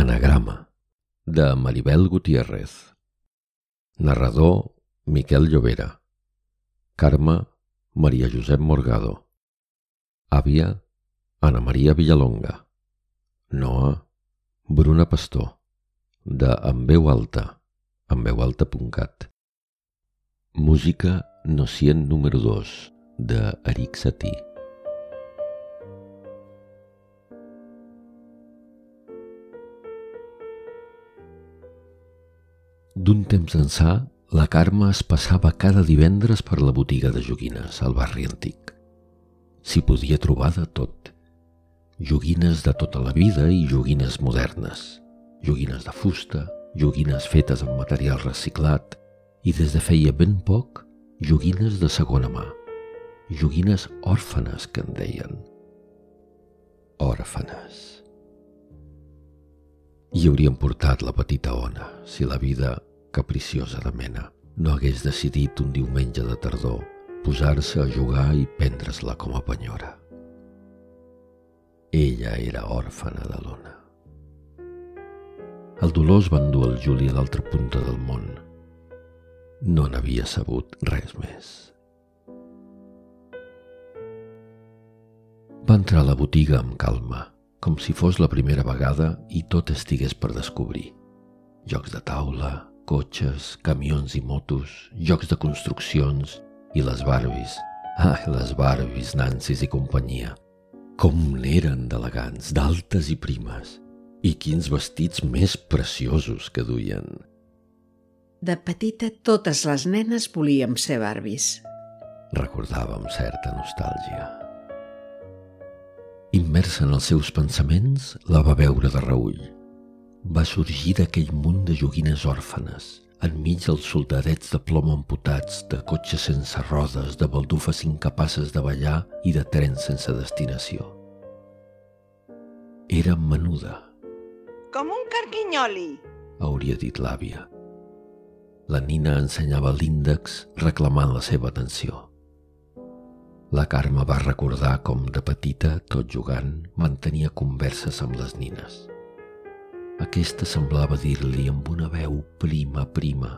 Anagrama, de Maribel Gutiérrez. Narrador, Miquel Llobera. Carme, Maria Josep Morgado. Àvia, Ana Maria Villalonga. Noa, Bruna Pastor. De En veu alta, enveualta.cat. Música Nocient número 2, de Eric Satie. D'un temps ençà, la Carme es passava cada divendres per la botiga de joguines al barri antic. S'hi podia trobar de tot. Joguines de tota la vida i joguines modernes. Joguines de fusta, joguines fetes amb material reciclat i des de feia ben poc, joguines de segona mà. Joguines òrfanes, que en deien. Òrfanes. I haurien portat la petita Ona si la vida capriciosa de mena, no hagués decidit un diumenge de tardor posar-se a jugar i prendre-se-la com a penyora. Ella era òrfana de l'Ona. El dolor es va endur el Juli a l'altra punta del món. No n'havia sabut res més. Va entrar a la botiga amb calma, com si fos la primera vegada i tot estigués per descobrir. Jocs de taula, cotxes, camions i motos, jocs de construccions i les Barbies. Ah, les Barbies, Nancy's i companyia. Com n'eren d'elegants, d'altes i primes. I quins vestits més preciosos que duien. De petita, totes les nenes volíem ser Barbies. Recordava amb certa nostàlgia. Immersa en els seus pensaments, la va veure de reull va sorgir d'aquell munt de joguines òrfanes, enmig dels soldadets de plom amputats, de cotxes sense rodes, de baldufes incapaces de ballar i de trens sense destinació. Era menuda. Com un carquinyoli, hauria dit l'àvia. La nina ensenyava l'índex reclamant la seva atenció. La Carme va recordar com de petita, tot jugant, mantenia converses amb les nines. Aquesta semblava dir-li amb una veu prima, prima.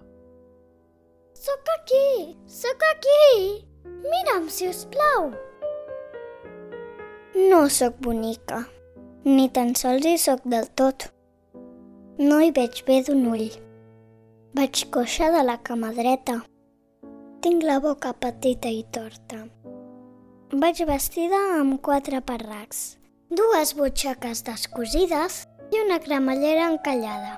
Sóc aquí! Sóc aquí! Mira'm, si us plau! No sóc bonica. Ni tan sols hi sóc del tot. No hi veig bé d'un ull. Vaig coixa de la cama dreta. Tinc la boca petita i torta. Vaig vestida amb quatre parracs, dues butxaques descosides i una cremallera encallada.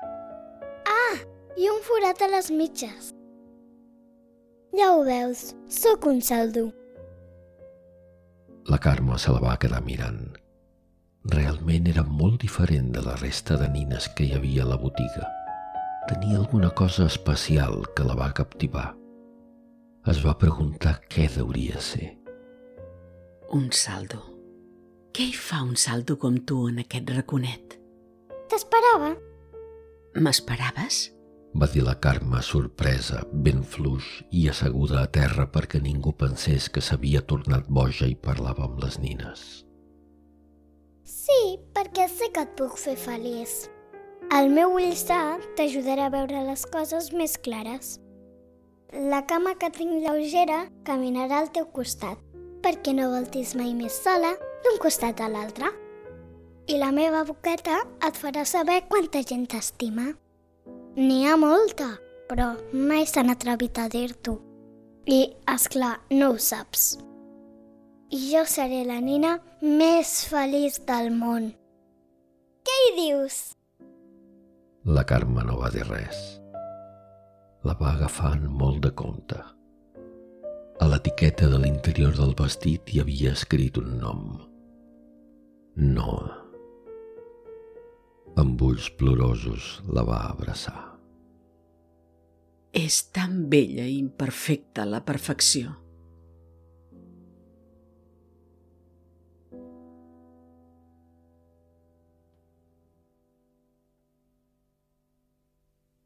Ah, i un forat a les mitges. Ja ho veus, sóc un saldo. La Carme se la va quedar mirant. Realment era molt diferent de la resta de nines que hi havia a la botiga. Tenia alguna cosa especial que la va captivar. Es va preguntar què deuria ser. Un saldo. Què hi fa un saldo com tu en aquest raconet? T'esperava. M'esperaves? va dir la Carme sorpresa, ben fluix i asseguda a terra perquè ningú pensés que s'havia tornat boja i parlava amb les nines. Sí, perquè sé que et puc fer feliç. El meu ull sa t'ajudarà a veure les coses més clares. La cama que tinc lleugera caminarà al teu costat, perquè no voltis mai més sola d'un costat a l'altre. I la meva boqueta et farà saber quanta gent t'estima. N'hi ha molta, però mai s'han atrevit a dir-t'ho. I, és clar, no ho saps. I jo seré la nina més feliç del món. Què hi dius? La Carme no va dir res. La va agafant molt de compte. A l'etiqueta de l'interior del vestit hi havia escrit un nom. Noah amb ulls plorosos la va abraçar. És tan bella i imperfecta la perfecció.